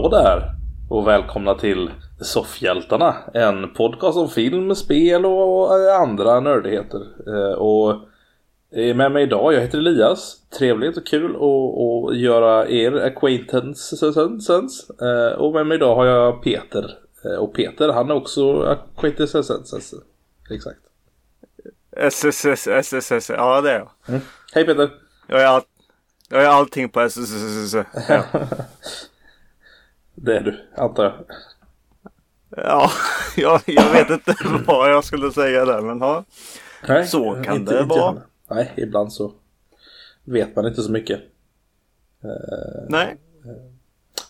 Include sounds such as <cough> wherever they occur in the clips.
Hallå där! Och välkomna till Soffhjältarna. En podcast om film, spel och andra nördigheter. Och med mig idag, jag heter Elias. Trevligt och kul att göra er acquaintance. Och med mig idag har jag Peter. Och Peter, han är också acquaintance. Exakt. SSS, SSS, ja det är jag. Hej Peter! Jag är, all, jag är allting på SSS. Ja. Det är du, antar jag. Ja, <laughs> jag, jag vet inte <laughs> vad jag skulle säga där men ja. Nej, så kan inte, det inte vara. Nej, ibland så vet man inte så mycket. Uh, Nej.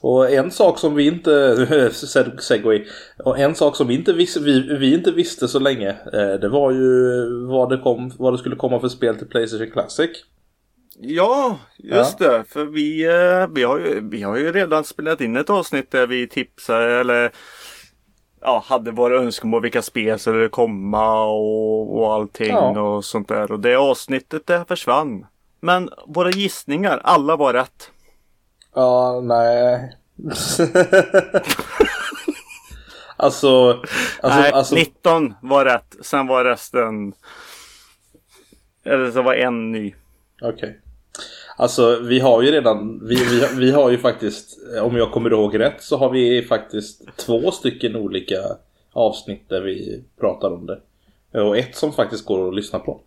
Och en sak som vi inte, <laughs> segway, och en sak som vi inte, visste, vi, vi inte visste så länge, eh, det var ju vad det, kom, vad det skulle komma för spel till Playstation Classic. Ja, just ja. det. För vi, eh, vi, har ju, vi har ju redan spelat in ett avsnitt där vi tipsar eller ja, hade våra önskemål vilka spel skulle komma och, och allting ja. och sånt där. Och det avsnittet det försvann. Men våra gissningar, alla var rätt. Ja, nej. <laughs> alltså, alltså, nej, alltså... 19 var rätt. Sen var resten... Eller så var en ny. Okej. Okay. Alltså vi har ju redan, vi, vi, vi har ju faktiskt, om jag kommer ihåg rätt så har vi faktiskt två stycken olika avsnitt där vi pratar om det. Och ett som faktiskt går att lyssna på.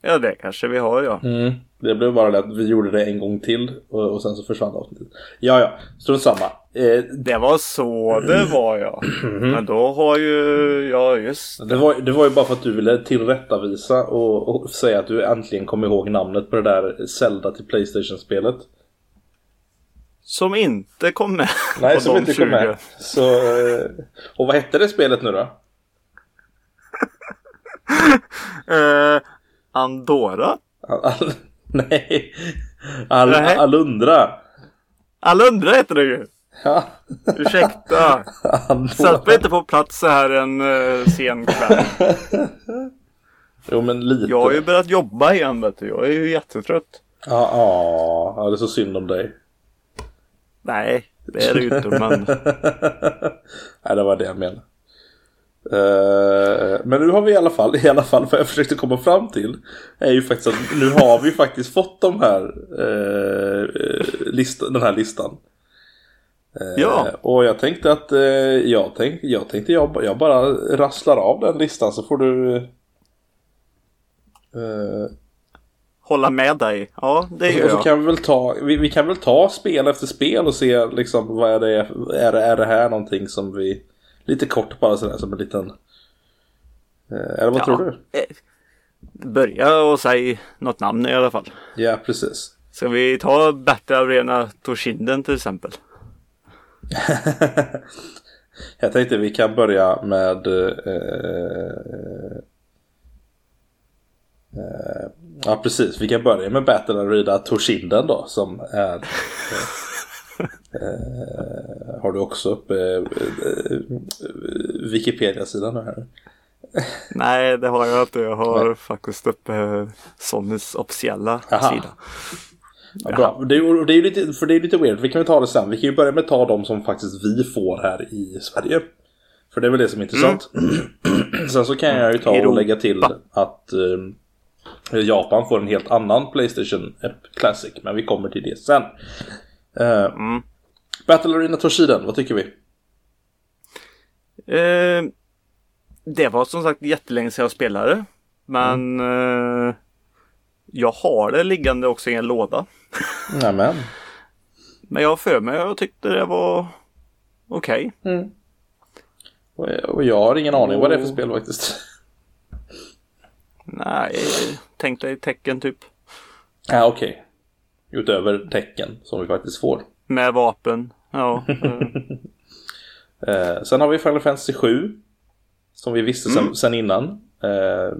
Ja det kanske vi har ja. Mm. Det blev bara det att vi gjorde det en gång till och, och sen så försvann avsnittet. Ja ja, strunt samma. Eh, det var så det var ja. Mm. Men då har ju, ja just det. Var, det var ju bara för att du ville tillrättavisa och, och säga att du äntligen kom ihåg namnet på det där Zelda till Playstation-spelet. Som inte kom med. Nej, som inte 20. kom med. Så, eh, och vad hette det spelet nu då? uh, <laughs> Andorra? <laughs> Nej. Al. Alundra. Alundra heter det ju. Ja. Ursäkta. <laughs> Sätt inte på plats så här en uh, sen kväll. <laughs> jo men lite. Jag har ju börjat jobba igen vet du. Jag är ju jättetrött. Ja, ja. det är så synd om dig. Nej, det är det ju inte men. <laughs> Nej, det var det jag menade. Uh, men nu har vi i alla fall, i alla fall vad jag försökte komma fram till är ju faktiskt att nu har vi faktiskt fått de här uh, list, den här listan. Uh, ja. Och jag tänkte att jag, tänk, jag tänkte jag, jag bara rasslar av den listan så får du Hålla med dig. Ja, det gör jag. Och så kan vi väl ta, vi, vi, kan väl ta spel efter spel och se liksom vad är det, är det, är det här någonting som vi Lite kort bara sådär som en liten... Eh, eller vad ja, tror du? Eh, börja och säg något namn i alla fall. Ja, precis. Ska vi ta Battle Arena Toshinden till exempel? <laughs> Jag tänkte vi kan börja med... Eh, eh, ja, precis. Vi kan börja med Battle Arena Toshinden då som är... Eh, Eh, har du också uppe eh, Wikipedia-sidan här? Nej, det har jag inte. Jag har faktiskt uppe Sonys officiella Aha. sida. Ja, bra. Det är, det är lite, för det är lite weird. Vi kan ju ta det sen. Vi kan ju börja med att ta de som faktiskt vi får här i Sverige. För det är väl det som är intressant. Mm. <clears throat> sen så kan jag ju ta och lägga till att eh, Japan får en helt annan Playstation Classic. Men vi kommer till det sen. Uh, mm. Battle Arena Toshiden, vad tycker vi? Uh, det var som sagt jättelänge sedan jag spelade. Men mm. uh, jag har det liggande också i en låda. Nämen. Men jag har för mig jag tyckte det var okej. Okay. Mm. Och, jag har ingen aning och... vad det är för spel faktiskt. Nej, tänk dig tecken typ. Ja, okej. Okay. Utöver tecken som vi faktiskt får. Med vapen, ja. <laughs> eh, sen har vi Final Fantasy 7. Som vi visste mm. sen, sen innan. Eh,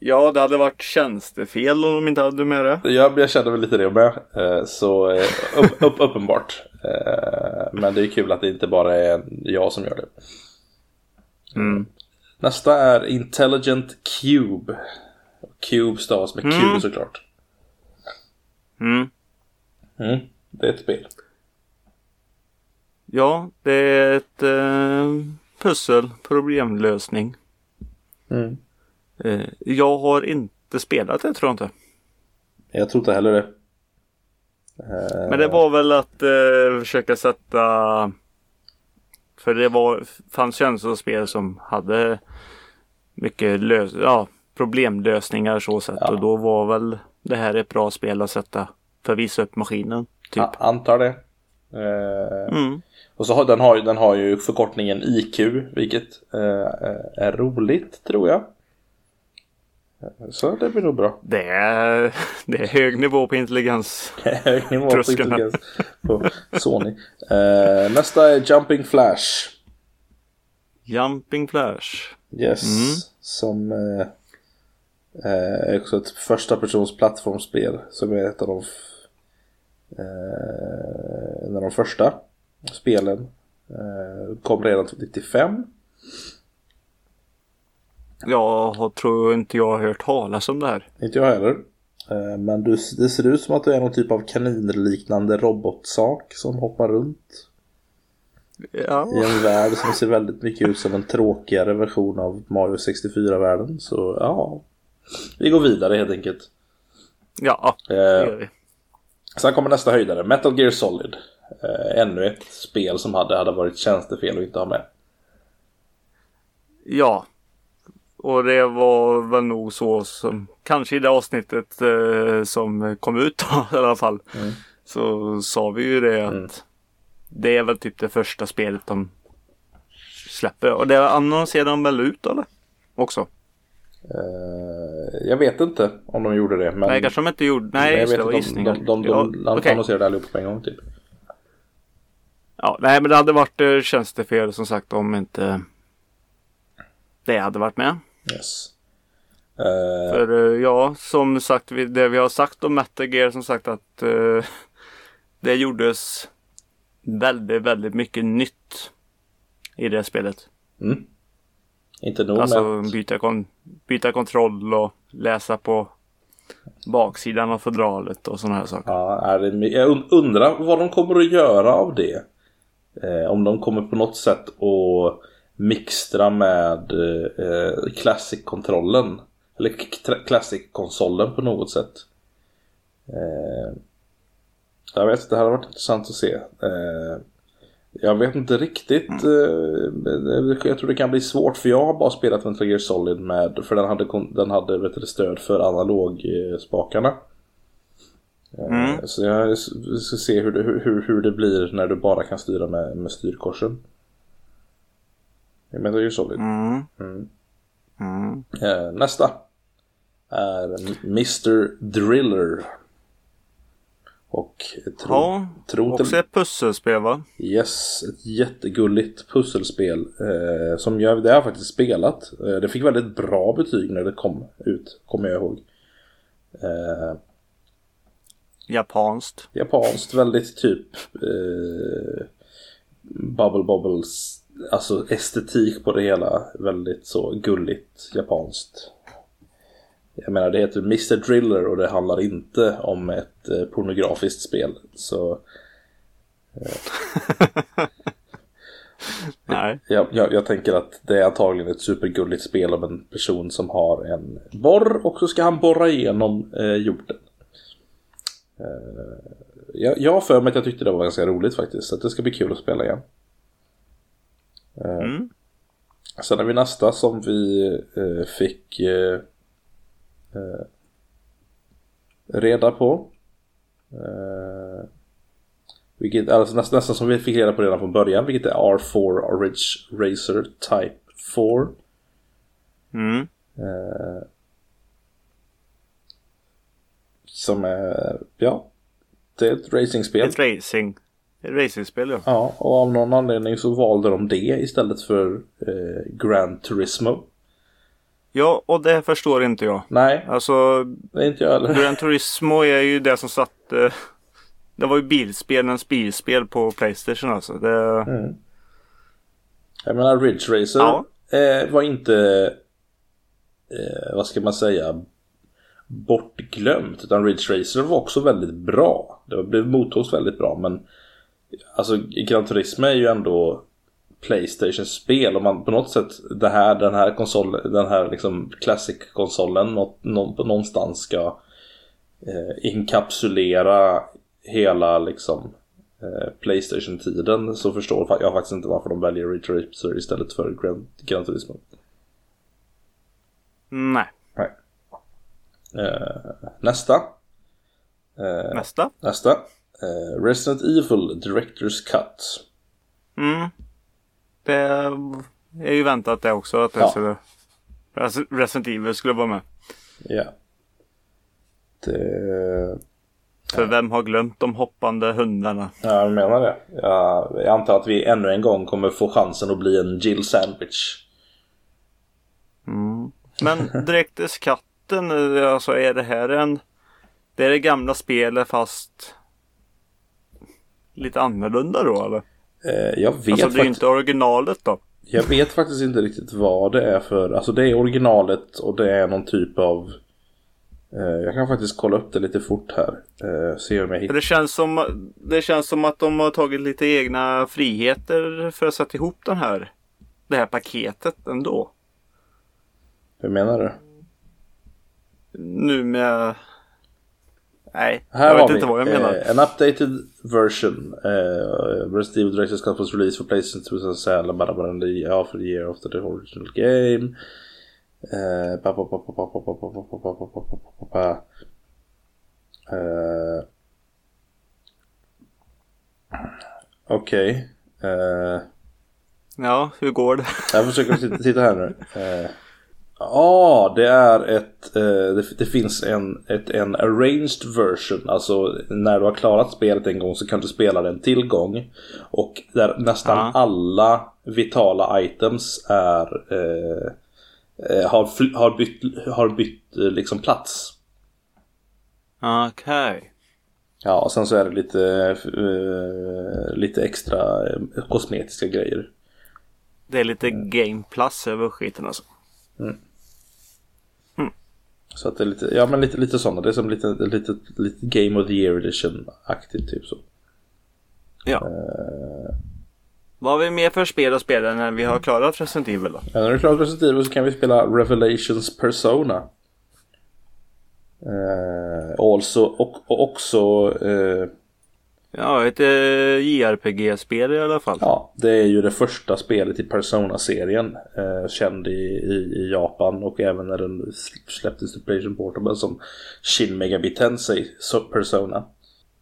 ja, det hade varit tjänstefel om de inte hade med det. Ja, jag kände väl lite det med. Eh, så eh, upp, upp, uppenbart. Eh, men det är kul att det inte bara är jag som gör det. Mm. Nästa är Intelligent Cube. Cube stavas med mm. Q såklart. Mm. Mm, det är ett spel. Ja, det är ett eh, pussel, problemlösning. Mm. Eh, jag har inte spelat det tror jag inte. Jag tror inte heller det. Eh, Men det var väl att eh, försöka sätta För det var fanns känslospel som hade mycket lös ja, problemlösningar så sett Ja. och då var väl det här ett bra spel att sätta för att visa upp maskinen. Typ. a- Antar det. Eh, Mm. Och så har den, har, ju- den har ju förkortningen IQ, vilket eh, är roligt tror jag. Så det blir nog bra. Det, är, det är hög nivå på intelligens. <laughs> Hög nivå på intelligens på Sony. Eh, nästa är Jumping Flash. Jumping Flash. Yes. Mm. Som eh, är också ett första persons plattformsspel. Som är ett av de, en av de första spelen. Kom redan 95. Jag tror inte jag har hört talas om det här. Inte jag heller. Eh, men du, det ser ut som att du är någon typ av kaninliknande robotsak som hoppar runt. Ja. I en värld som ser väldigt mycket ut som en tråkigare version av Mario 64-världen. Så ja, vi går vidare helt enkelt. Ja, det Eh, gör vi. sen kommer nästa höjdare, Metal Gear Solid. Eh, ännu ett spel som hade, hade varit tjänstefel att inte ha med. Ja. Och det var väl nog så som kanske i det avsnittet eh, som kom ut då, <laughs> i alla fall. Mm. Så sa vi ju det att Mm. det är väl typ det första spelet de släpper. Och det annonserade de väl ut eller? Också. Eh, jag vet inte om de gjorde det. Men Nej kanske de inte gjorde. Nej jag just vet det var gissningar. de, de, de, de ja, okej. annonserade allihop på en gång typ. ja, nej men det hade varit eh, tjänstefel som sagt om inte det hade varit med. Yes. Eh, För eh, ja, som sagt, det vi har sagt om Metal Gear som sagt att eh, <laughs> det gjordes väldigt, väldigt mycket nytt i det spelet. mm. Inte nog Alltså med byta, kon- byta kontroll och läsa på baksidan av fodralet och sådana här saker. Ja, är det, jag und- undrar vad de kommer att göra av det. Eh, om de kommer på något sätt att mixtra med eh, Classic-kontrollen. Eller Classic-konsolen på något sätt. Eh, jag vet inte, det hade varit intressant att se. Eh, jag vet inte riktigt. Eh, jag tror det kan bli svårt för jag har bara spelat Metal Gear Solid med, för den hade, den hade vet du, stöd för analogspakarna. Mm. Så jag ska se hur det, hur, hur det blir när du bara kan styra med, med styrkorsen. Är ju solid. Mm. Mm. Mm. Eh, nästa är Mr Driller. Och tror, Ja, tror också till, ett pusselspel va? Yes, ett jättegulligt pusselspel. Eh, som jag, det har faktiskt spelat. Eh, det fick väldigt bra betyg när det kom ut, kommer jag ihåg. Eh, Japanskt. japanskt, väldigt typ eh, Bubble Bobbles, alltså estetik på det hela. Väldigt så gulligt japanskt. Jag menar det heter Mr Driller och det handlar inte om ett eh, pornografiskt spel. Så <laughs> Nej. jag, jag, jag tänker att det är antagligen ett supergulligt spel om en person som har en borr och så ska han borra igenom eh, jorden. Eh, jag, har för mig att jag tyckte det var ganska roligt faktiskt. Så det ska bli kul att spela igen. Eh, Mm. Sen har vi nästa som vi eh, fick eh, reda på. Vilket, alltså nästan, nästan som vi fick reda på redan från början, vilket är R4 Ridge Racer Type 4. Mm. Eh, som är, ja, det är ett racingspel. Ett racing. Racingspel ja. Ja, och av någon anledning så valde de det istället för eh, Gran Turismo. Ja, och det förstår inte jag. Nej, Alltså, det är inte jag heller. Gran Turismo är ju det som satte... Det var ju bilspelens bilspel på Playstation alltså. Det, Mm. Jag menar Ridge Racer Ja. eh, var inte, eh, vad ska man säga, bortglömt. Utan Ridge Racer var också väldigt bra. Det blev mottogs väldigt bra men Alltså Gran Turismo är ju ändå Playstation-spel och man på något sätt det här, den här konsolen, den här liksom Classic-konsolen någonstans ska eh, inkapsulera hela liksom eh, Playstation-tiden så förstår jag faktiskt inte varför de väljer Racer istället för Gran, Gran Turismo. Nej. Nej. Eh, nästa. Eh, nästa. Nästa. Eh, Resident Evil Director's Cut. Mm. Det är ju väntat det också att det ja. skulle, Resident Evil skulle vara med. Ja. Det... För vem har glömt de hoppande hundarna? Ja, jag menar det. Jag, jag antar att vi ännu en gång kommer få chansen att bli en Jill Sandwich. Mm. Men <laughs> direkt katten, alltså är det här en... Det är det gamla spelet fast lite annorlunda då eller? Eh, jag vet Alltså det är ju inte originalet då. Jag vet faktiskt inte riktigt vad det är för, alltså det är originalet och det är någon typ av eh, jag kan faktiskt kolla upp det lite fort här. Eh, se om jag hittar. Det känns, som, det känns som att de har tagit lite egna friheter för att sätta ihop den här, det här paketet ändå. Hur menar du? Nu med Nej, här jag vet vi, inte vad jag menar. Uh, an updated version. Uh, Resident Evil Director's Cut was released for PlayStation 2007 bara bara the half a year after the original game. Uh, Okej. Okay. Uh, ja, hur går det? jag försöker titta här nu. Uh, Ja, det är ett, eh, det, det, finns en, ett, en arranged version. Alltså när du har klarat spelet en gång så kan du spela den till gång. Och där nästan ah. alla vitala items är eh, eh har, har bytt, har bytt eh, liksom plats. Okej. Okay. Ja, och sen så är det lite, eh, lite extra kosmetiska grejer. Det är lite game plus över skiten alltså. Mm. Så att det är lite, ja men lite, lite sådana. Det är som lite, lite, lite Game of the Year edition-aktigt typ så. Ja. Uh... Vad har vi mer för spel att spela när vi har klarat Resident Evil då? Ja, när du har klarat Resident Evil så kan vi spela Revelations Persona. Uh, also, och, och också uh, Ja, ett eh, JRPG-spel i alla fall. Ja, det är ju det första spelet i Persona-serien. Eh, känd i, i, i, Japan och även när den släpptes till Playstation Portable som Shin Megabit Tensei Persona.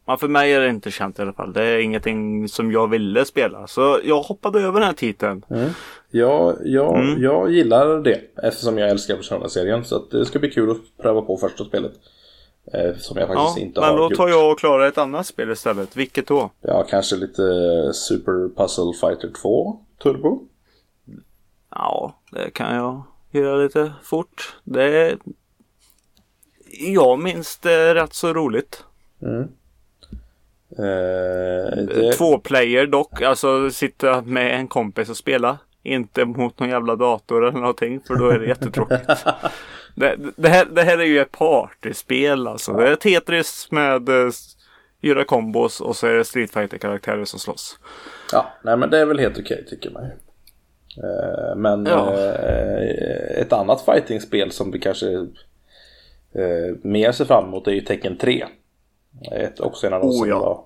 Ja, för mig är det inte känt i alla fall. Det är ingenting som jag ville spela. Så jag hoppade över den här titeln. Mm. Ja, jag, mm. jag gillar det eftersom jag älskar Persona-serien. Så det ska bli kul att pröva på första spelet. Eh, som jag faktiskt ja, inte har gjort. Men då tar jag och klarar ett annat spel istället. Vilket då? Ja, kanske lite Super Puzzle Fighter 2 Turbo. Ja, det kan jag göra lite fort. Det är... Jag minns det rätt så roligt. Mm. Eh, det... Två player dock, alltså sitta med en kompis och spela. Inte mot någon jävla dator eller någonting för då är det jättetråkigt. <laughs> Det, det, här, det här är ju ett partyspel alltså. Det är Tetris med eh, göra kombos och så är det Street fighter karaktärer som slåss. Ja, nej men det är väl helt okej tycker man ju. Eh, men ja. eh, ett annat fightingspel som vi kanske eh, mer ser fram emot är ju Tekken 3. Ett, också en av de oh, som ja. var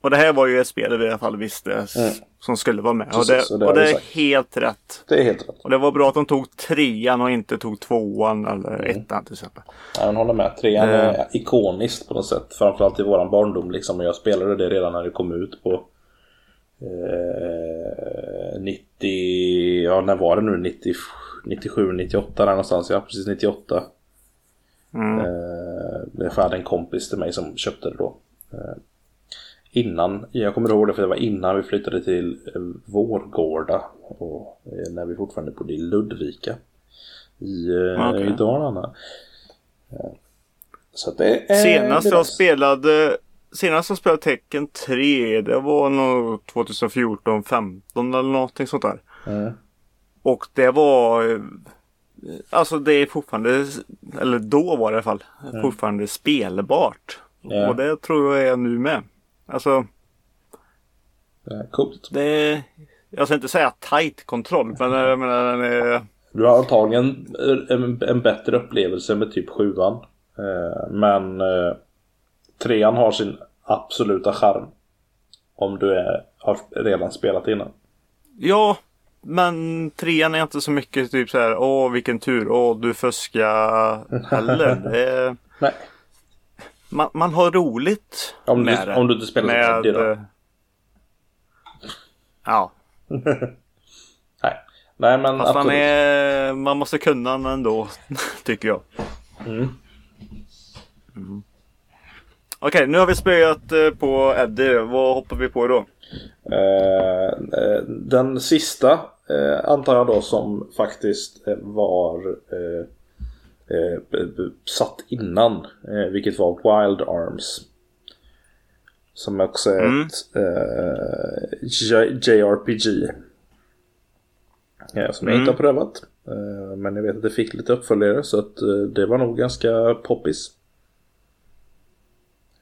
och det här var ju ett spel vi i alla fall visste mm. som skulle vara med. Precis, och det, och det, och det är helt rätt. Det är helt rätt. Och det var bra att de tog trean och inte tog tvåan eller mm. ettan till exempel. Ja, jag håller med. Trean uh, är ikoniskt på något sätt. Framförallt i våran barndom liksom. jag spelade det redan när det kom ut på eh, 90... Ja, när var det nu? 90, 97, 98 där någonstans. Ja, precis 98. Mm. Eh, det hade en kompis till mig som köpte det då. Eh, innan, jag kommer ihåg det för det var innan vi flyttade till eh, Vårgårda och eh, när vi fortfarande bodde i Ludvika i, eh, okay. i Dalarna. Så det är Senast jag spelade Senast jag spelade Tecken 3 det var nog 2014, 15 eller någonting sånt där. Mm. Och det var Alltså det är fortfarande, eller då var det i alla fall, mm. fortfarande spelbart. Ja. Och det tror jag är nu med. Alltså Ja, coolt. det är, jag ska inte säga tight kontroll men jag menar den är Du har antagligen en, en bättre upplevelse med typ sjuan. Eh, men eh, trean har sin absoluta charm. Om du är, har redan spelat innan. Ja, men trean är inte så mycket typ så här, åh vilken tur, åh du fuskar heller. Det är, <laughs> Nej. Man, man har roligt Om med du, det. om du inte spelar med, då. eh, Ja, <laughs> Nej. Nej men fast absolut. är, man måste kunna han ändå, <laughs> tycker jag. Mm. Okej, nu har vi spöat eh, på Eddie. Vad hoppar vi på då? Eh, eh, den sista eh, antar jag då som faktiskt var eh, eh, satt innan. Eh, vilket var Wild Arms. Som också är Mm. ett eh, JRPG. Eh, som jag Mm. inte har prövat. Eh, men jag vet att det fick lite uppföljare så att eh, det var nog ganska poppis.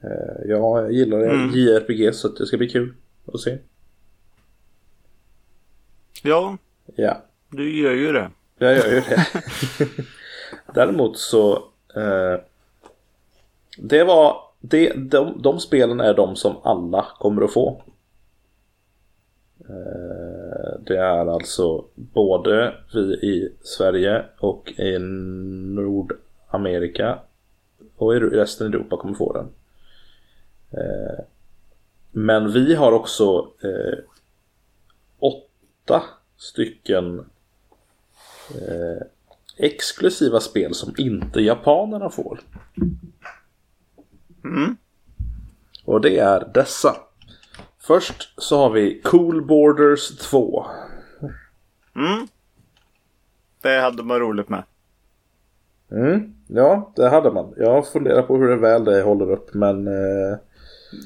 Eh, jag gillar Mm. JRPG så det ska bli kul att se. Ja, Ja, du gör ju det. jag gör ju det. <laughs> Däremot så eh, Det var det, de, de spelen är de som alla kommer att få. Eh, det är alltså både vi i Sverige och i Nordamerika och i resten av Europa kommer få den. Eh, men vi har också eh, åtta stycken eh, exklusiva spel som inte japanerna får. Mm. Och det är dessa. Först så har vi Cool Borders 2. Mm. Det hade man roligt med. Mm, ja, det hade man. Jag funderar på hur det väl det håller upp men... Eh...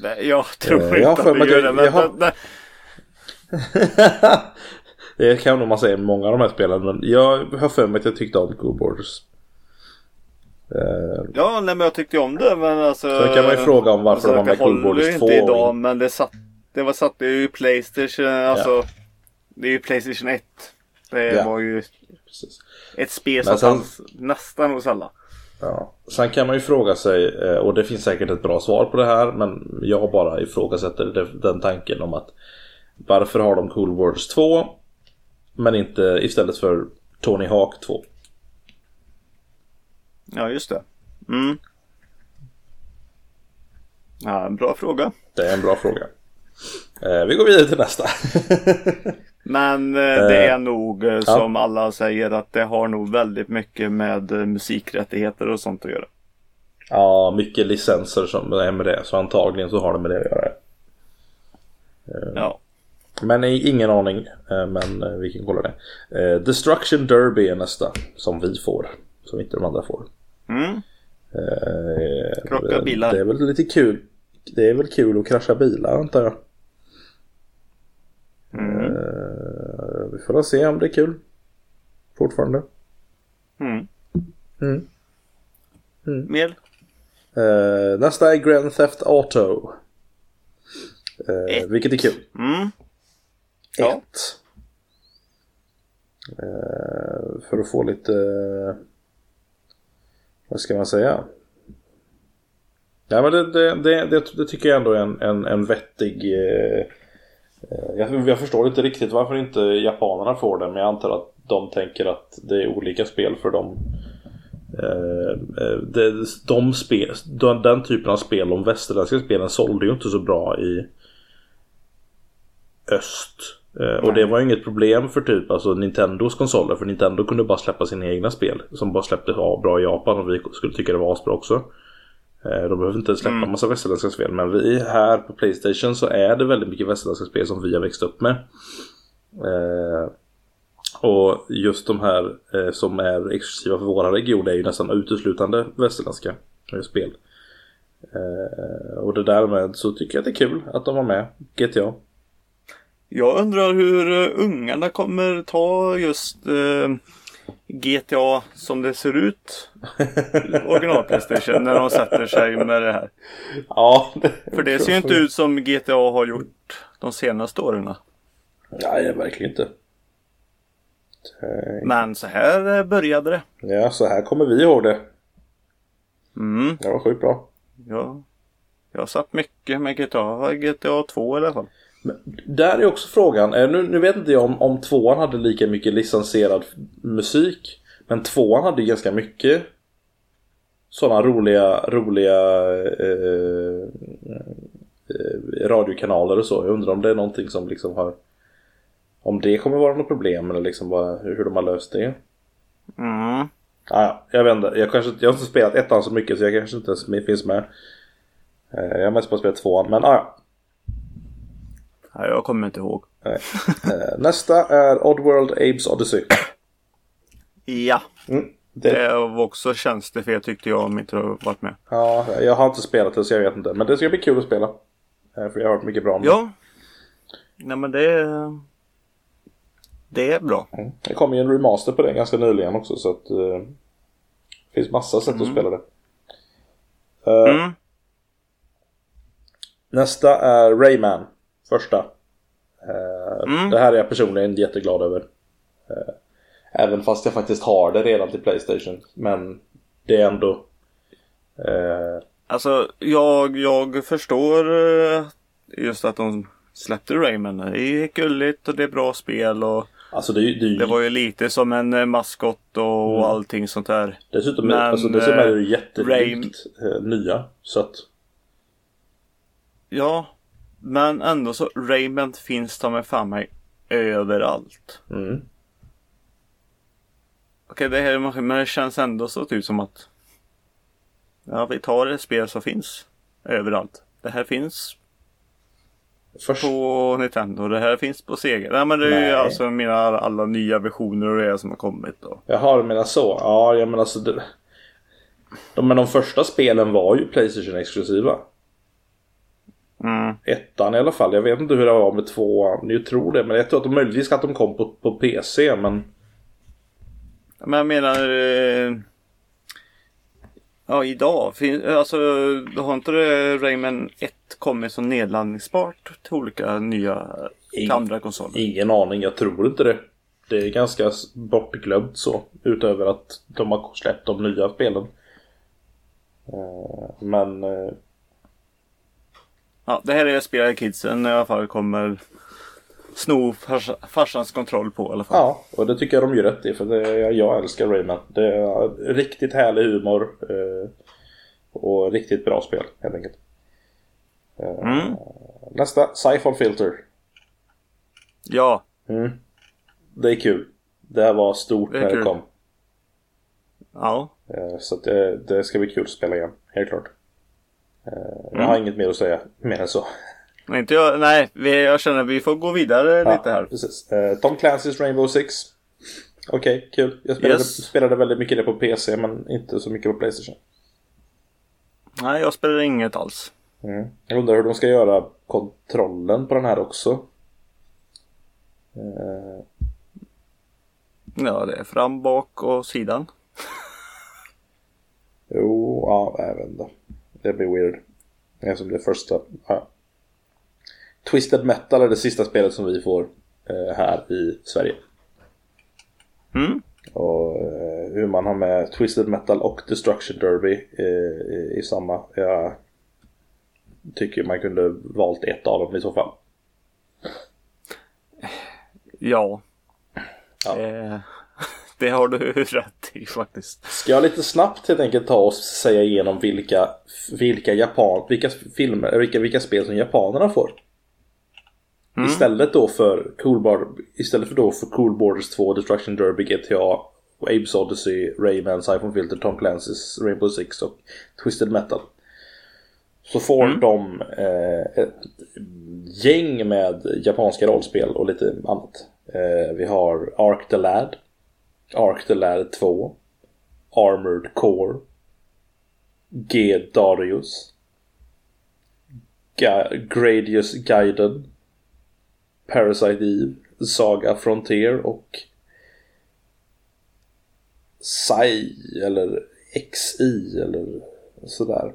Nej, Jag tror Eh, inte jag att det gör jag- det. Men jag har- det- det- det kan nog man säga många av de här spelen men jag har för mig att jag tyckte om Cool Borders. Eh, Ja, nej, men jag tyckte om det. Men alltså. Sen kan man ju fråga om varför de har det med Cool Borders ju 2 inte och idag, men det satt. Det var satt det är ju Playstation. Alltså. Det är ju Playstation 1. Det Ja. var ju precis. ett spel som fanns nästan hos alla. Ja. Sen kan man ju fråga sig, eh, och det finns säkert ett bra svar på det här, men jag bara ifrågasätter det- den tanken om att varför har de Cool Wars 2 men inte istället för Tony Hawk 2? Ja, just det. Mm. Ja, en bra fråga. Det är en bra fråga. Eh, vi går vidare till nästa. <laughs> Men eh, det är nog eh, som alla säger att det har nog väldigt mycket med eh, musikrättigheter och sånt att göra. ja, mycket licenser som är med det, så antagligen så har det med det att göra. Ja. Men ingen aning, eh, men eh, vi kan kolla det. Eh, Destruction Derby är nästa, som vi får, som inte de andra får. Mm. Krocka bilar. Det är väl lite kul. Det är väl kul att krascha bilar antar jag. Mm. Vi får se om det är kul. Fortfarande. Mm. Mm. Mer? Eh, nästa är Grand Theft Auto. Eh, vilket är kul. Mm. Ja. Ett. Eh, för att få lite... eh, Vad ska man säga? Ja men det, det, det, det, det tycker jag ändå är en, en, en vettig... Eh, jag, jag förstår inte riktigt varför inte japanerna får det men jag antar att de tänker att det är olika spel för dem. Eh, eh, det, de spel, den, den typen av spel, de västerländska spelen sålde ju inte så bra i öst. Eh, och det var ju inget problem för typ alltså Nintendos konsoler för Nintendo kunde bara släppa sina egna spel som bara släppte ja, bra i Japan och vi skulle tycka det var asbra också. Eh, de behöver inte släppa Mm. massa västerländska spel men vi här på Playstation så är det väldigt mycket västerländska spel som vi har växt upp med. Eh, och just de här som är exklusiva för våra region är ju nästan uteslutande västerländska spel. Och det därmed så tycker jag att det är kul att de var med, GTA. Jag undrar hur eh, ungarna kommer ta just eh, GTA som det ser ut. <laughs> Original Playstation när de sätter sig med det här. Ja. Det, För det ser ju inte ut som GTA har gjort de senaste åren. Nej, verkligen inte. Men så här eh, började det. Ja, så här kommer vi ihåg det. Mm, Det var sjukt bra. ja. Jag har satt mycket med GTA. GTA 2 i alla fall. Men där är också frågan, eh, nu, nu vet inte jag om, om tvåan hade lika mycket licensierad musik. Men tvåan hade ganska mycket sådana roliga, roliga eh, eh, radiokanaler och så. Jag undrar om det är någonting som liksom har om det kommer vara något problem eller liksom bara hur, de har löst det. Mm. Ah, ja, jag vet inte. Jag, kanske, jag har inte spelat ettan så mycket så jag kanske inte ens finns med. Eh, Jag har mest bara spelat tvåan men ah, ja. Nej, jag kommer inte ihåg. Nej. Eh, Nästa är Oddworld Abes Odyssey. Ja, Mm. Det, det var också tjänstefel tyckte jag om inte har varit med. ja, jag har inte spelat det så jag vet inte. Men det ska bli kul att spela. Eh, För jag har hört mycket bra om det. Ja. Nej men det Det är bra. Mm. Det kom ju en remaster på det ganska nyligen också så att eh, det finns massa sätt att spela det. Mm. Nästa är Rayman. Första. Eh, Mm. Det här är jag personligen jätteglad över. Eh, även fast jag faktiskt har det redan till Playstation. Men det är ändå... Eh, Alltså jag, jag förstår eh, just att de släppte Rayman. Det är gulligt och det är bra spel och alltså det, det, det var ju lite som en maskott och Mm. allting sånt där. dessutom, men, alltså, dessutom är det ju jättelikt eh, nya. Så att... Ja, men ändå så Rayman finns ta med fan mig överallt. Mm. Okej, det här är maskin, men det känns ändå så typ som att Ja, vi tar ett spel som finns överallt. Det här finns Först, på Nintendo, det här finns på Sega. Nej men det är ju Nej. alltså mina alla nya versioner och det som har kommit då. Jaha, du menar så? Ja, jag menar alltså... Det, de, men de första spelen var ju Playstation exklusiva. Mm. Ettan i alla fall. Jag vet inte hur det var med tvåan. Jag tror det. Men jag tror att de möjligtvis att de kom på, på PC. Men Men jag menar eh, Ja idag, fin- alltså har inte Rayman 1 kommit som nedladdningsbart till olika nya Ing- andra konsoler? ingen aning. Jag tror inte det. Det är ganska bortglömt så. Utöver att de har släppt de nya spelen. Eh, Men eh, Ja, det här är spel kidsen i alla fall kommer sno farsa, farsans kontroll på i alla fall. ja, och det tycker jag de gör rätt i. För det, jag, älskar Rayman. Det är riktigt härlig humor. eh, Och riktigt bra spel helt enkelt. Eh, Mm. Nästa, Siphon Filter. Ja, Mm. Det är kul. Det här var stort Det är när det kul. kom. ja. Eh, Så det, det ska bli kul att spela igen, helt klart. Eh, Jag Mm. har inget mer att säga mer än så. Men inte jag, nej, vi, jag känner att vi får gå vidare lite här. Precis. Eh, Tom Clancy's Rainbow Six. Okej, kul. Jag spelade, Yes. spelade väldigt mycket det på PC men inte så mycket på Playstation. Nej, jag spelar inget alls. Mm. Jag undrar hur de ska göra kontrollen på den här också. Eh, Ja, det är fram, bak och sidan. Jo, ja, jag vet inte. Det blir weird. Det är som det första. Ja. Twisted Metal är det sista spelet som vi får eh, här i Sverige. Mm. Och eh, hur man har med Twisted Metal och Destruction Derby eh, i, i samma. Jag tycker man kunde valt ett av dem i så fall. Ja. Ja. Eh, <laughs> det har du <laughs> rätt <laughs> i faktiskt. Ska jag lite snabbt helt enkelt ta och säga igenom vilka, vilka, Japan, vilka, filmer, vilka, vilka spel som japanerna får? Mm. Istället då för Cool Bar, istället för då för Cool Borders 2, Destruction Derby, GTA, Abe's Odyssey, Rayman, Siphon Filter, Tom Clancy's Rainbow Six och Twisted Metal. Så får Mm. de eh, ett gäng med japanska rollspel och lite annat. Eh, vi har Ark the Lad, Ark the Lad 2, Armored Core, G. Darius, Ga- Gradius Guiden. Parasite Eve, Saga Frontier och Sai eller XI eller sådär.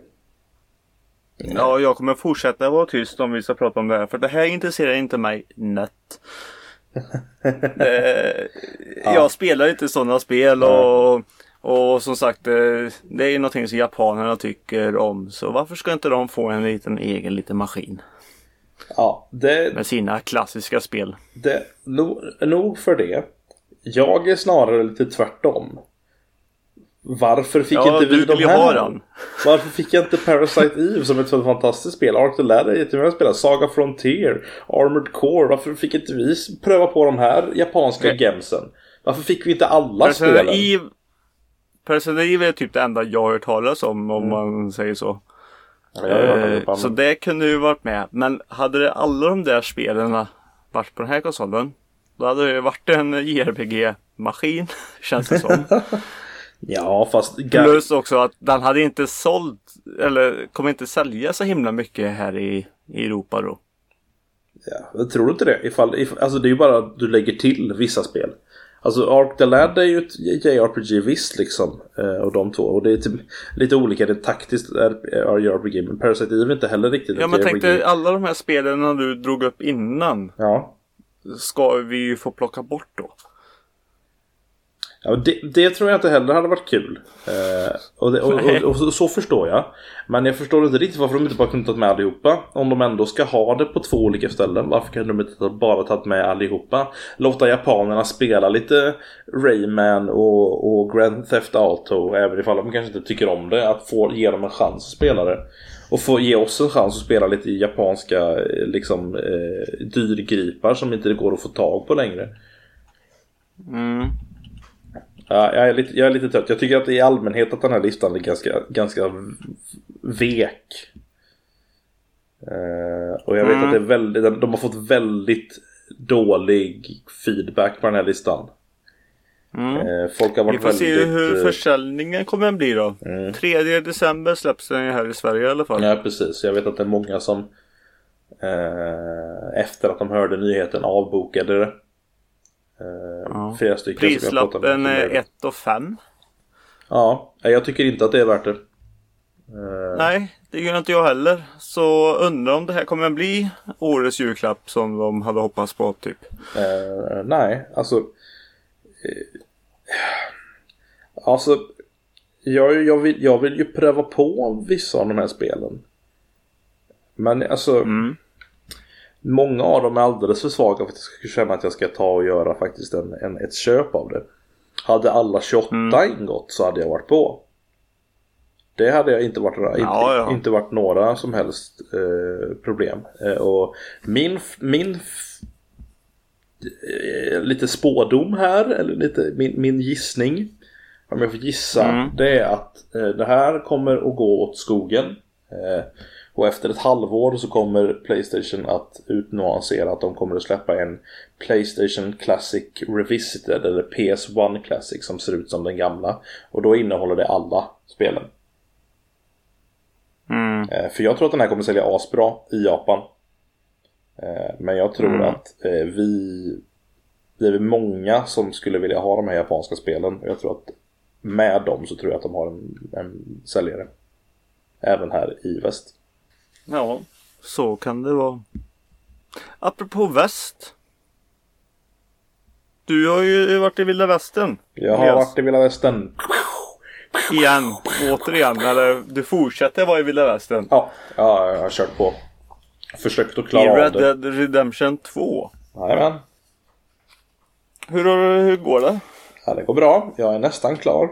Ja, jag kommer fortsätta vara tyst om vi ska prata om det här. För det här intresserar inte mig nött eh, Jag spelar inte sådana spel och, och som sagt eh, det är någonting som japanerna tycker om. Så varför ska inte de få en liten egen liten maskin? Ja, det, Med sina klassiska spel. det nog, nog för det. Jag är snarare lite tvärtom. Varför fick Ja, inte vi de här? Varför fick jag inte Parasite Eve som ett sånt fantastiskt spel? Ark the Ladder är jättemånga spel. Saga Frontier, Armored Core. Varför fick inte vi pröva på de här japanska Nej. gemsen? Varför fick vi inte alla Persona spelen? Eve Persona Eve är typ det enda jag har hört talas om om Mm. man säger så. Ja, Eh, så det kunde ju varit med. Men hade det alla de där spelen varit på den här konsolen. Då hade det varit en JRPG-maskin. <laughs> Känns det som. <laughs> Ja, fast... Plus också att den hade inte sålt. Eller kommer inte sälja så himla mycket här i, i Europa då. Ja, jag tror du inte det? Ifall, if, alltså det är ju bara att du lägger till vissa spel. Alltså Ark the Lad är ju ett JRPG visst liksom. Eh, och de två. Och det är typ lite olika. Det är taktiskt JRPG. Men Parasite Eve är inte heller riktigt Ja ett men JRPG. tänk dig alla de här spelen du drog upp innan. Ja. Ska vi ju få plocka bort då. Ja, det, det tror jag inte heller hade varit kul. Eh, och, det, och, och, och, så- så förstår jag. Men jag förstår inte riktigt varför de inte bara kunde tagit med allihopa. Om de ändå ska ha det på två olika ställen. Varför kan de inte bara tagit med allihopa? Låta japanerna spela lite Rayman och, och Grand Theft Auto. Även ifall de kanske inte tycker om det. Att få ge dem en chans att spela det. Och få ge oss en chans att spela lite japanska eh, liksom, eh, dyrgripar som inte går att få tag på längre. Mm. Ja, jag, är lite, jag är lite trött. Jag tycker att i allmänhet att den här listan är ganska, ganska vek. Eh, och jag vet Mm. att det är väldigt, de, har fått väldigt dålig feedback på den här listan. Mm. Eh, folk har Vi varit får se väldigt... hur eh, försäljningen kommer att bli då. Mm. 3 december släpps den ju här i Sverige i alla fall. Ja, precis. Jag vet att det är många som eh, efter att de hörde nyheten avbokade det. Eh, Ja. Flera stycken Prislappen är gjorde det. 1 och 5. Ja, jag tycker inte att det är värt det. Eh, Nej, det gör inte jag heller. Så undrar om det här kommer att bli årets julklapp som de hade hoppats på typ. Eh, nej, alltså... Eh, alltså... Jag, jag, vill, jag vill ju pröva på vissa av de här spelen. Men alltså... Mm. Många av dem är alldeles för svaga för att jag ska känna att jag ska ta och göra faktiskt en, en, ett köp av det. Hade alla 28 Mm. ingått så hade jag varit på. Det hade jag inte varit, inte, Ja, ja. inte varit några som helst eh, problem. Eh, och min, min eh, lite spådom här, eller lite min, min gissning. Om jag får gissa, Mm. det är att eh, det här kommer att gå åt skogen. Och efter ett halvår så kommer Playstation att utannonsera att de kommer att släppa en Playstation Classic Revisited eller PS1 Classic som ser ut som den gamla. Och då innehåller det alla spelen. Mm. Eh, För jag tror att den här kommer sälja asbra i Japan. Eh, Men jag tror Mm. att eh, vi Det är många som skulle vilja ha de här japanska spelen. Och jag tror att med dem så tror jag att de har en, en säljare. Även här i väst. Ja, så kan det vara. Apropå väst. Du har ju varit i vilda västern. Jag har Yes. varit i Vilda Västern. Igen, återigen. Eller du fortsätter vara i vilda västern. Ja, ja, jag har kört på. Försökt att I klara av Red det. Dead Redemption 2. Jajamän. Hur, hur går det? Ja, det går bra. Jag är nästan klar.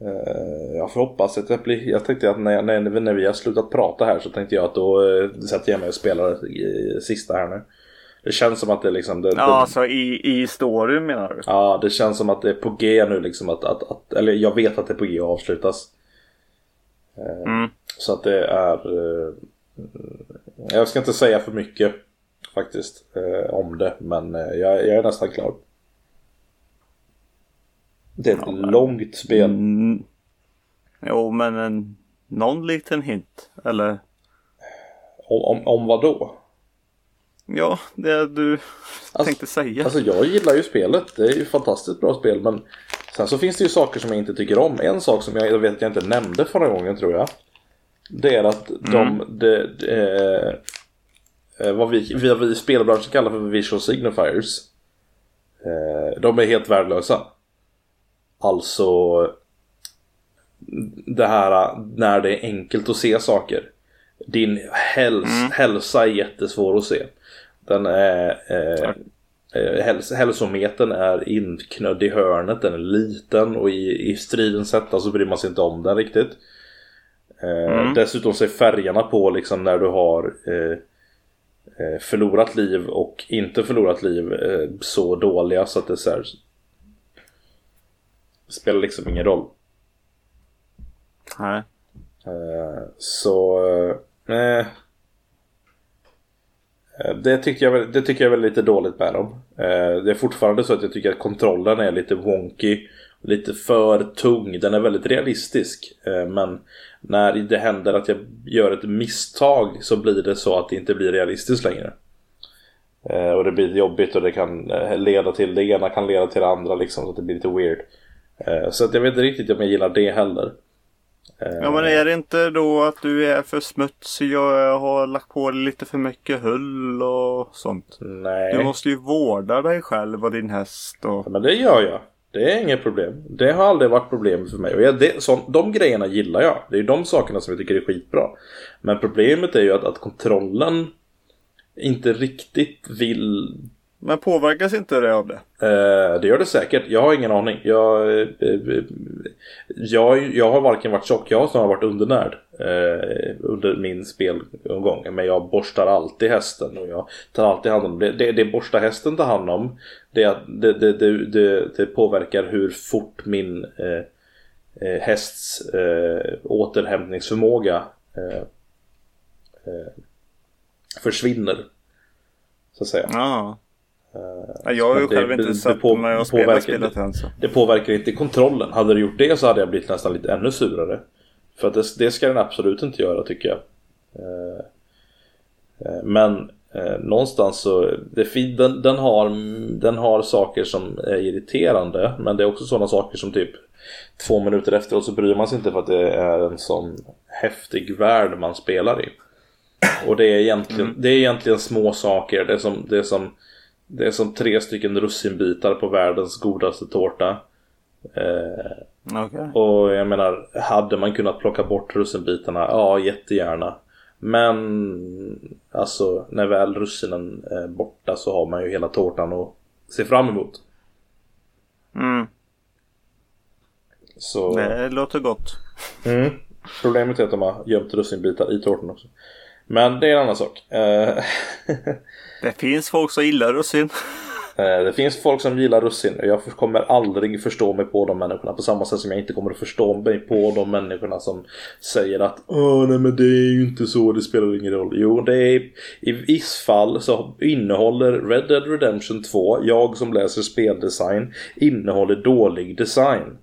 Eh, Jag får hoppas att jag blir... Jag tänkte att när, när, när vi har slutat prata här så tänkte jag att då eh, sätter jag mig och spelar eh, sista här nu. Det känns som att det liksom... Det, Ja, det, alltså i, i storyn menar du? ja, det känns som att det är på G nu liksom att, att, att... Eller jag vet att det är på G att avslutas. Mm. Så att det är... Jag ska inte säga för mycket faktiskt om det. Men jag, jag är nästan klar. Det är ett Ja, långt spel. Mm. Jo, men en, någon liten hint. Eller? Om, om, om vad då? Ja, det du Alltså- tänkte säga. Alltså jag gillar ju spelet. Det är ju fantastiskt bra spel. Men Sen så finns det ju saker som jag inte tycker om. En sak som jag, jag vet att jag inte nämnde förra gången tror jag. Det är att de, Mm. det, det, eh, vad vi, vi, vi i spelbranschen kallar för visual signifiers. Eh, de är helt värdelösa. Alltså det här när det är enkelt att se saker. Din häls, hälsa är jättesvår att se. Den är... Eh, eh, häls, hälsometern är inknödd i hörnet, den är liten och i, i stridens hetta så bryr man sig inte om den riktigt. Eh, Dessutom så är färgerna på liksom när du har eh, eh, förlorat liv och inte förlorat liv eh, så dåliga så att det så här, spelar liksom ingen roll. Nej. Eh, så... Eh, det, tycker jag, det tycker jag väl lite dåligt med dem. Det är fortfarande så att jag tycker att kontrollen är lite wonky. Lite för tung. Den är väldigt realistisk. Men när det händer att jag gör ett misstag så blir det så att det inte blir realistiskt längre. Och det blir jobbigt och det kan leda till det ena kan leda till det andra liksom så att det blir lite weird. Eh, så att jag vet inte riktigt om jag gillar det heller. Ja men är det inte då att du är för smutsig och har lagt på dig lite för mycket hull och sånt? Nej. Du måste ju vårda dig själv och din häst och... Ja, men det gör jag. Det är inget problem. Det har aldrig varit problem för mig. Och jag, det, så, de grejerna gillar jag. Det är ju de sakerna som jag tycker är skitbra. Men problemet är ju att, att kontrollen inte riktigt vill... Men påverkas inte det av det? Eh, det gör det säkert. Jag har ingen aning. Jag, eh, jag, jag har varken varit tjock, jag har snarare varit undernärd. Eh, under min spelomgång. Men jag borstar alltid hästen och jag tar alltid hand om det. Det, det borsta hästen tar hand om det, det, det, det, det, påverkar hur fort min eh, eh, hästs eh, återhämtningsförmåga eh, försvinner. Så att säga. Ja. Ja, jag har ju själv inte sett på- jag spelar påverkar- spelet än så. Det påverkar inte kontrollen. Hade det gjort det så hade jag blivit nästan lite ännu surare. För att det, det ska den absolut inte göra tycker jag. Eh, eh, Men eh, någonstans så, det, den, den, har, den har saker som är irriterande. Men det är också sådana saker som typ två minuter efteråt så bryr man sig inte för att det är en sån häftig värld man spelar i. Och det är egentligen, det är egentligen små saker. Det som, det är som, det är som tre stycken russinbitar på världens godaste tårta. Eh, Okej. och jag menar, hade man kunnat plocka bort russinbitarna? Ja, jättegärna. Men alltså, när väl russinen är borta så har man ju hela tårtan att se fram emot. Mm. Så... Det låter gott. Mm. Problemet är att de har gömt russinbitar i tårtan också. Men det är en annan sak. <laughs> Det finns folk som gillar russin. Eh, Det finns folk som gillar russin och jag kommer aldrig förstå mig på de människorna på samma sätt som jag inte kommer att förstå mig på de människorna som säger att Åh nej men det är ju inte så, det spelar ingen roll. Jo, det är i viss fall så innehåller Red Dead Redemption 2, jag som läser speldesign, innehåller dålig design.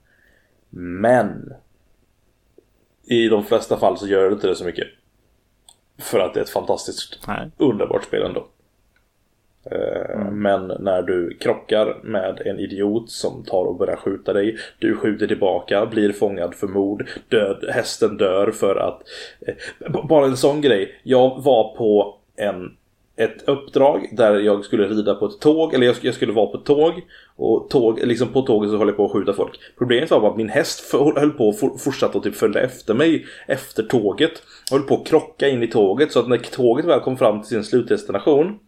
Men i de flesta fall så gör det inte det så mycket. För att det är ett fantastiskt Nej. underbart spel ändå. Eh, Men när du krockar med en idiot som tar och börjar skjuta dig Du skjuter tillbaka, blir fångad för mord död, Hästen dör för att eh, Bara en sån grej Jag var på en ett uppdrag där jag skulle rida på ett tåg, eller jag, jag skulle vara på ett tåg och tåg, liksom på tåget så höll jag på att skjuta folk. Problemet var bara att min häst för, höll på att for, fortsatte att typ följa efter mig efter tåget. Och höll på att krocka in i tåget så att när tåget väl kom fram till sin slutdestination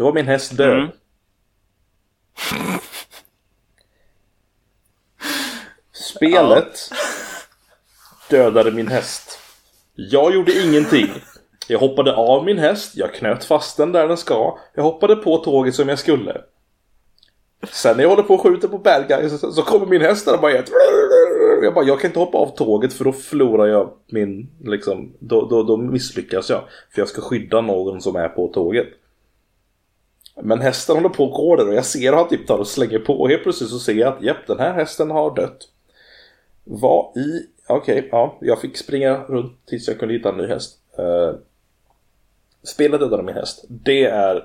då var min häst död. Mm. Spelet dödade min häst. Jag gjorde ingenting. Jag hoppade av min häst, jag knöt fast den där den ska. Jag hoppade på tåget som jag skulle. Sen när jag håller på och skjuter på bad guys så, kommer min häst där och bara. Jag bara, jag kan inte hoppa av tåget för då förlorar jag min, liksom, då, då, då misslyckas jag. För jag ska skydda någon som är på tåget. Men hästen håller på och går där och jag ser att han typ tar och slänger på och helt plötsligt så ser jag att japp, den här hästen har dött. Vad i... Okej, ja, jag fick springa runt tills jag kunde hitta en ny häst. Uh, spelet dödade min häst. Det är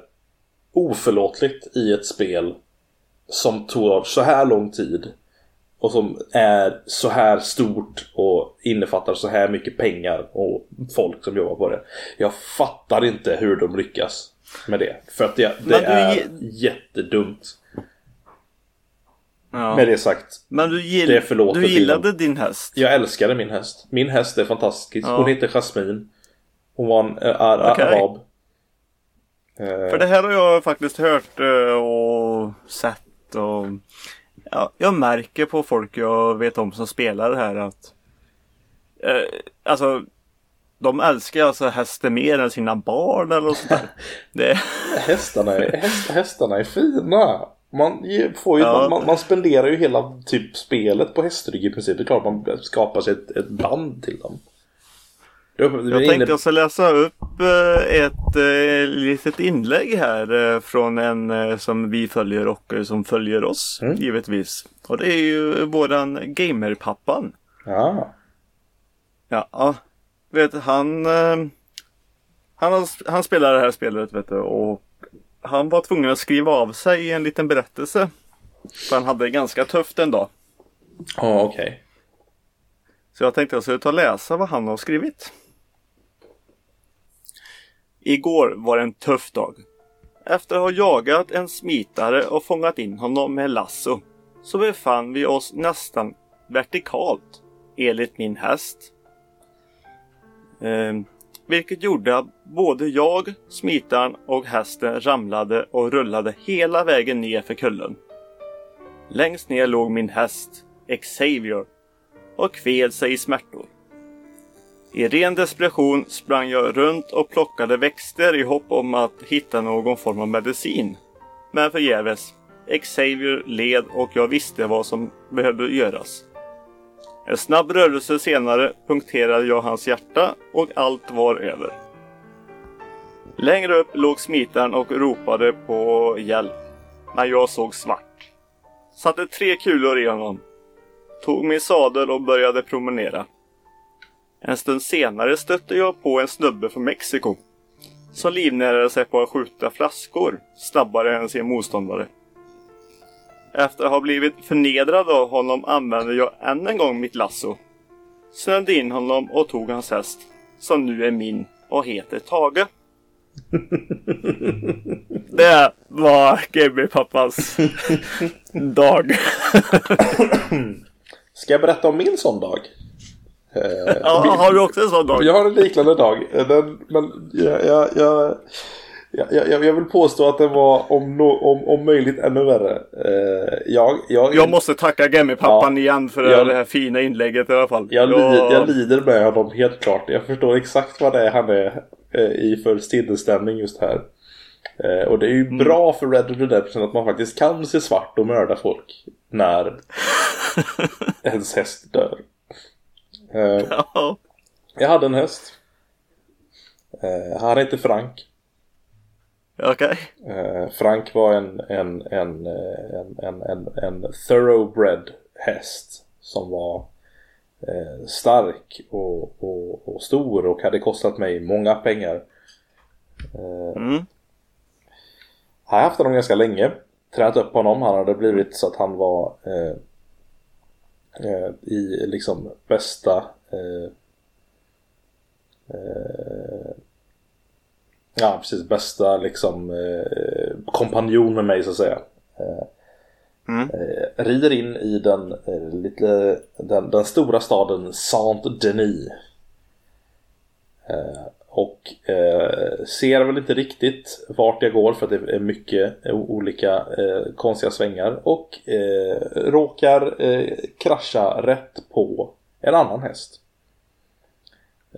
oförlåtligt i ett spel som tog så här lång tid och som är så här stort och innefattar så här mycket pengar och folk som jobbar på det. Jag fattar inte hur de lyckas med det. För att det, det är jättedumt. Ja. Med det sagt. Men du, gill det du gillade din häst? Jag älskade min häst. Min häst är fantastisk. Ja. Hon heter Jasmine. Hon var en är, okay. arab. För det här har jag faktiskt hört eh, och sett och ja, jag märker på folk jag vet om som spelar det här att eh, alltså de älskar alltså hästen mer än sina barn eller något sånt <laughs> det... hästarna, är, häst, hästarna är fina. Man, får ju, ja. man, man, spenderar ju hela typ spelet på hästrygg i princip. Det är klart man skapar sig ett, ett band till dem. Jag tänkte inne... jag ska läsa upp eh, ett äh, litet inlägg här äh, från en som vi följer och som följer oss mm. givetvis. Och det är ju våran gamerpappan. Ja. Ja, vet han han, har, han spelar det här spelet vet du och han var tvungen att skriva av sig i en liten berättelse. För han hade det ganska tufft en dag. Ja, okej. Okay. Så jag tänkte jag skulle ta och läsa vad han har skrivit. Igår var en tuff dag. Efter att ha jagat en smitare och fångat in honom med lasso så befann vi oss nästan vertikalt enligt min häst. Eh, vilket gjorde att både jag, smitaren och hästen ramlade och rullade hela vägen ner för kullen. Längst ner låg min häst, Xavier, och kved sig i smärtor. I ren desperation sprang jag runt och plockade växter i hopp om att hitta någon form av medicin. Men förgäves. Xavier led och jag visste vad som behövde göras. En snabb rörelse senare punkterade jag hans hjärta och allt var över. Längre upp låg smitaren och ropade på hjälp. Men jag såg svart. Satte tre kulor i honom. Tog min sadel och började promenera. En stund senare stötte jag på en snubbe från Mexiko som livnärade sig på att skjuta flaskor snabbare än sin motståndare. Efter att ha blivit förnedrad av honom använde jag än en gång mitt lasso. Snödde in honom och tog hans häst, som nu är min och heter Tage. <laughs> Det var GB-pappas <laughs> dag. Ska jag berätta om min sån dag? Ja, har du också en sån dag? Jag har en liknande dag. Den, men jag, jag, jag, jag, jag, vill påstå att den var om, no, om, om möjligt ännu värre. Eh, jag, jag, jag måste tacka Gemmy-pappan ja, igen för jag, det här fina inlägget i alla fall. Jag, jag... Jag lider med honom helt klart. Jag förstår exakt vad det är han är eh, i för sinnesstämning just här. och det är ju mm. bra för Red Dead Redemption att man faktiskt kan se svart och mörda folk när <laughs> ens häst dör. Ja. Jag hade en häst. Han hette Frank. Okej. Okay. Uh, Frank var en, en, en, en, en, en, en thoroughbred häst som var stark och, och, och, stor och hade kostat mig många pengar. Mm. Jag har haft honom ganska länge. Tränat upp honom. Han hade blivit så att han var eh, i liksom bästa eh, eh, ja precis bästa liksom eh, kompanjon med mig så att säga. Eh, mm. Eh, rider in i den, lite, den, den stora staden Saint-Denis. Och eh, ser väl inte riktigt vart jag går för att det är mycket olika eh, konstiga svängar. Och eh, råkar eh, krascha rätt på en annan häst.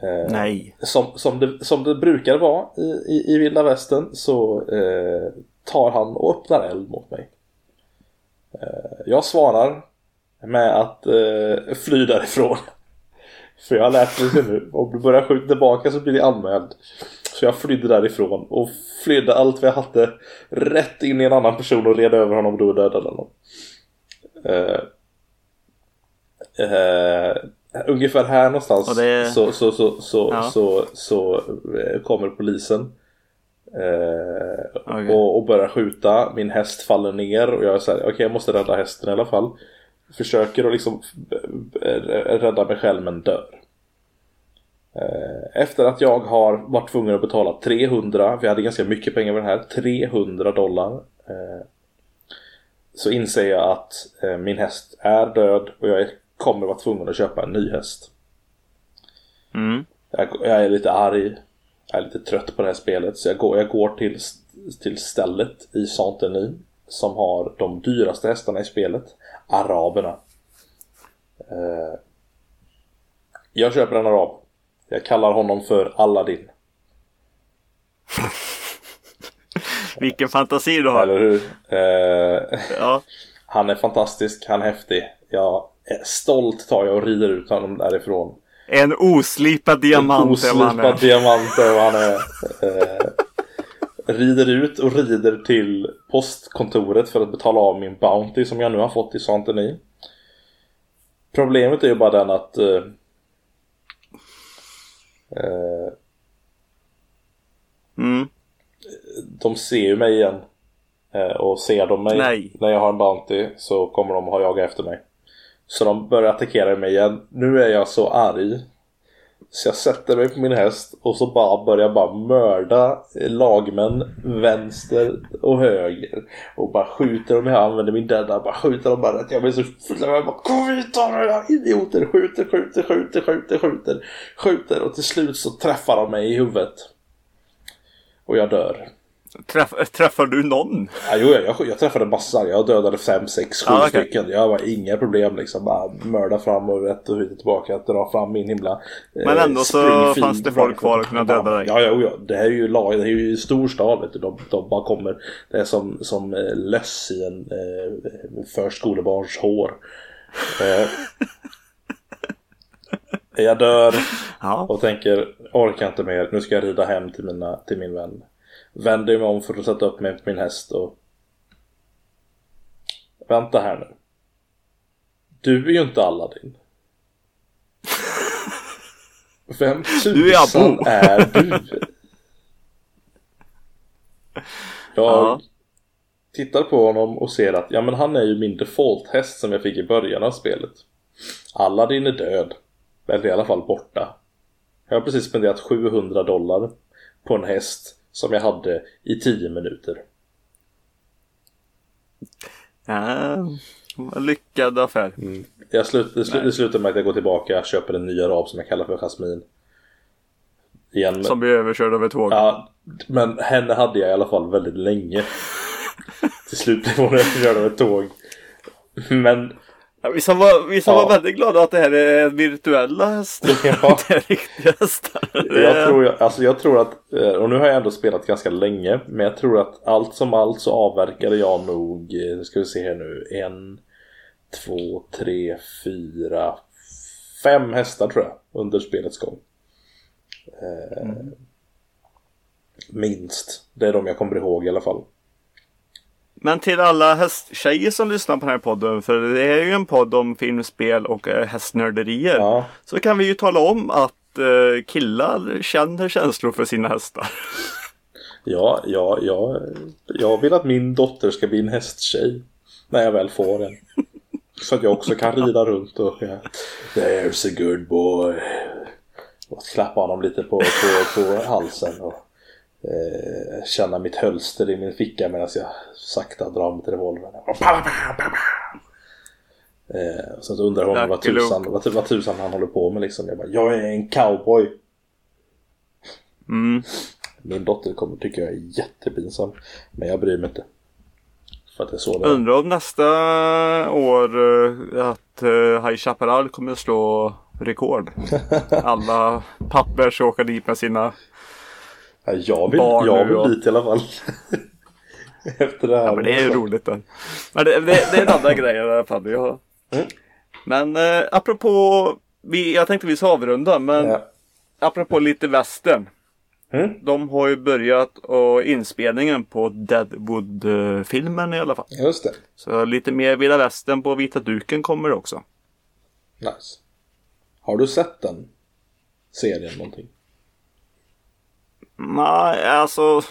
Eh, Nej. Som, som, det, som det brukar vara i, i, i vilda västern så eh, tar han och öppnar eld mot mig. jag svarar med att fly därifrån. <laughs> För jag har lärt mig nu, om du börjar skjuta tillbaka så blir det anmäld. Så jag flydde därifrån och flydde allt vad jag hade rätt in i en annan person och red över honom och då dödade honom. Uh, uh, ungefär här någonstans det... så, så, så, så, ja. så, så, uh, kommer polisen. Okay. och, och börjar skjuta. Min häst faller ner och jag är såhär, okej okay, jag måste rädda hästen i alla fall. Försöker att liksom rädda mig själv men dör. Eh, efter att jag har varit tvungen att betala 300, vi hade ganska mycket pengar med det här, 300 dollar. Eh, så inser jag att eh, min häst är död och jag kommer vara tvungen att köpa en ny häst. Mm. Jag, jag är lite arg, jag är lite trött på det här spelet så jag går, jag går till, till stället i Saint-Denis som har de dyraste hästarna i spelet, araberna. Jag köper en arab. Jag kallar honom för Aladdin. <laughs> Vilken fantasi du har. Eller hur? Eh, ja. <laughs> Han är fantastisk, han är häftig. Jag stolt tar jag och rider ut honom därifrån. En oslipad diamant en oslipad diamant är vad han är. Eh, rider ut och rider till postkontoret för att betala av min Bounty som jag nu har fått i Saint-Denis. Problemet är ju bara den att eh, Eh, mm. De ser ju mig igen. Eh, och ser de mig Nej. när jag har en Bounty så kommer de ha jaga efter mig. Så de börjar attackera mig igen. Nu är jag så arg. Så jag sätter mig på min häst och så bara börjar bara mörda eh, lagmän vänster och höger. Och bara skjuter dem. Jag använder min döda. Bara skjuter dem bara. Jag blir så full. Jag bara kom hit idioter. Skjuter, skjuter, skjuter, skjuter, skjuter. Skjuter och till slut så träffar de mig i huvudet. Och jag dör. Träff, träffar du någon? Ja, jo, jag, jag träffade massor. Jag dödade fem, sex, sju ah, okay. stycken. Jag var inga problem liksom. Bara mörda fram och rätt och tillbaka. Dra fram min himla eh, Men ändå så fanns det folk kvar att kunna döda dig. Ja, ja, ja. Det här är ju lag. Det är ju storstad. Vet du. De, de bara kommer. Det är som, som eh, löss i en eh, förskolebarns hår. Eh, jag dör ja. och tänker orkar inte mer. Nu ska jag rida hem till, mina, till min vän vänder mig om för att sätta upp mig på min häst och Vänta här nu. Du är ju inte Aladdin. Vem <laughs> tusan är, är du? Jag ja. tittar på honom och ser att ja men han är ju min default-häst som jag fick i början av spelet. Aladdin är död. Eller i alla fall borta. Jag har precis spenderat 700 dollar på en häst som jag hade i 10 minuter. Ja, lyckad affär. Mm. Jag slut, det, slut, det slutar med att jag går tillbaka och köper en ny arab som jag kallar för Jasmin. Igen. Som blir överkörd av ett tåg. Ja, men henne hade jag i alla fall väldigt länge. <laughs> Till slut <laughs> blev hon överkörd av ett tåg. Men Ja, vi som, var, vi som ja. var väldigt glada att det här är virtuella hästar. Ja. <laughs> det är riktiga hästar. Jag tror, alltså jag tror att, eh, och nu har jag ändå spelat ganska länge, men jag tror att allt som allt så avverkade jag nog, nu eh, ska vi se här nu, en, två, tre, fyra, fem hästar tror jag under spelets gång. Eh, mm. Minst. Det är de jag kommer ihåg i alla fall. Men till alla hästtjejer som lyssnar på den här podden, för det är ju en podd om film, spel och eh, hästnörderier. Ja. Så kan vi ju tala om att eh, killar känner känslor för sina hästar. <laughs> Ja, ja, ja, jag vill att min dotter ska bli en hästtjej. När jag väl får en. Så att jag också kan rida runt och ja, There's a good boy. Och klappa honom lite på, på, på halsen. Och, eh, känna mitt hölster i min ficka medan jag sakta drar mot revolvern. Eh, och sen så undrar hon vad tusan, vad, vad tusan han håller på med liksom. Jag bara, jag är en cowboy. Mm. Min dotter kommer tycka jag är jättepinsam. Men jag bryr mig inte. För att det är så det Undrar om nästa år uh, att uh, High Chaparral kommer att slå rekord. <laughs> Alla pappers åker dit med sina jag vill, jag vill dit i alla fall. <laughs> Efter det här. Ja, men det är ju roligt. Då. Men det, det, det är en annan grej i alla fall. Ja. Mm. Men eh, apropå, vi, jag tänkte vi ska avrunda, men ja. apropå lite västern. Mm. De har ju börjat och inspelningen på Deadwood-filmen i alla fall. Just det. Så lite mer vilda västern på vita duken kommer också. Nice. Har du sett den serien någonting? Nej, alltså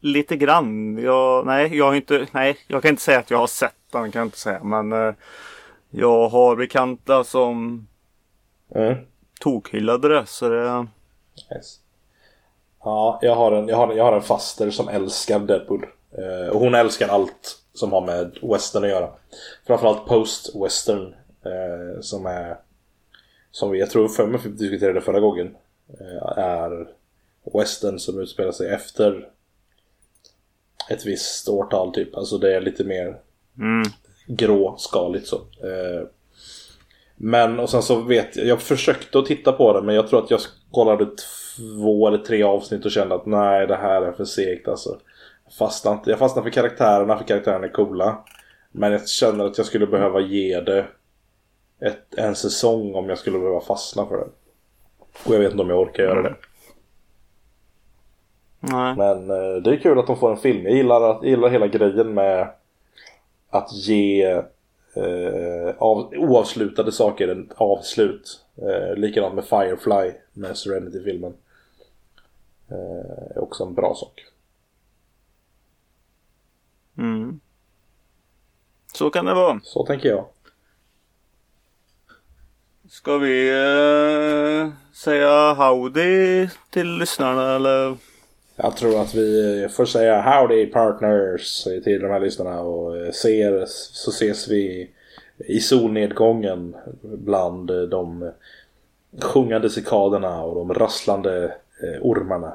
lite grann. Jag, nej, jag har inte, nej, jag kan inte säga att jag har sett den kan jag inte säga. Men eh, Jag har bekanta som Mm. tokhyllade det så det... Yes. Ja, jag har, en, jag, har, jag har en faster som älskar Deadpool. Eh, och hon älskar allt som har med western att göra. Framförallt post-western. Eh, som är... Som vi, jag tror för mig diskuterade förra gången. Eh, är western som utspelar sig efter ett visst årtal typ. Alltså det är lite mer Mm. gråskaligt så. Eh, men och sen så vet jag, jag försökte att titta på det men jag tror att jag kollade två eller tre avsnitt och kände att nej det här är för segt alltså. Jag fastnade, jag fastnade för karaktärerna för karaktärerna är coola. Men jag känner att jag skulle behöva ge det ett, en säsong om jag skulle behöva fastna för det. Och jag vet inte om jag orkar göra det. Nej. Men eh, det är kul att de får en film. Jag gillar, att, gillar hela grejen med att ge eh, av, oavslutade saker en avslut. Eh, likadant med Firefly med Serenity-filmen. Eh, är också en bra sak. Mm. Så kan det vara. Så tänker jag. Ska vi eh, säga howdy till lyssnarna eller? Jag tror att vi får säga howdy partners till de här lyssnarna och ser, så ses vi i solnedgången bland de sjungande cikaderna och de rasslande eh, ormarna.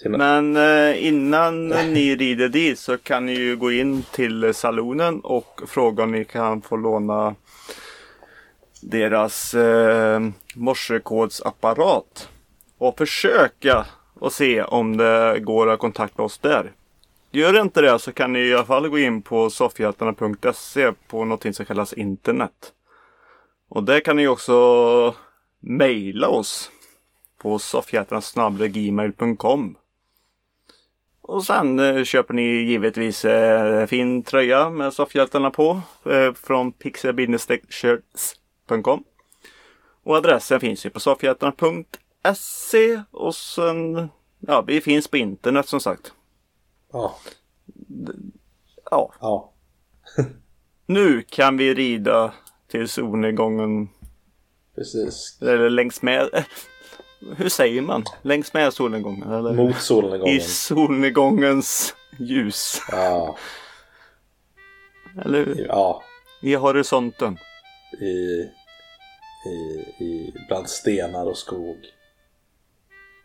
Till, Men eh, innan ni rider dit så kan ni ju gå in till salonen och fråga om ni kan få låna deras eh, morsekodsapparat. Och försöka och se om det går att kontakta oss där. Gör inte det så kan ni i alla fall gå in på soffhjältarna.se på något som kallas internet. Och där kan ni också mejla oss på soffhjältarna.gmail.com och sen eh, köper ni givetvis eh, fin tröja med soffhjältarna på eh, från pixel-shirts.com Och adressen finns ju på soffhjältarna.se och sen ja, vi finns på internet som sagt. ja, Ja, ja. <laughs> nu kan vi rida till solnedgången Precis. eller längs med. <laughs> Hur säger man? Längs med solnedgången? Eller? Mot solnedgången. I solnedgångens ljus. Ja, Eller hur? ja. I horisonten. I, i, i, bland stenar och skog.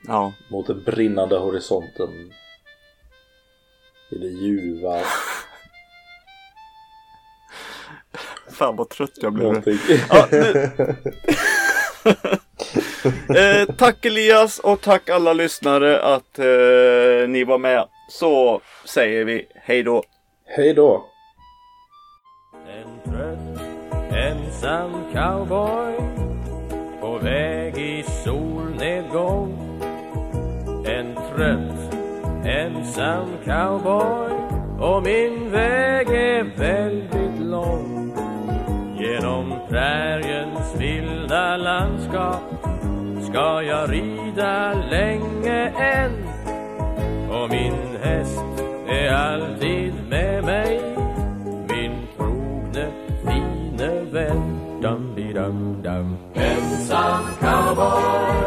Ja. Mot den brinnande horisonten. I det ljuva. Fan vad trött jag blev. Ja, nu- <laughs> eh, tack Elias och tack alla lyssnare att eh, ni var med. Så säger vi hej då. Hej då. En trött ensam cowboy på väg i solnedgång en ensam cowboy och min väg är väldigt lång. Genom präriens vilda landskap ska jag rida länge än. Och min häst är alltid med mig. Min trogne fine vän. Dum dum dum Ensam cowboy.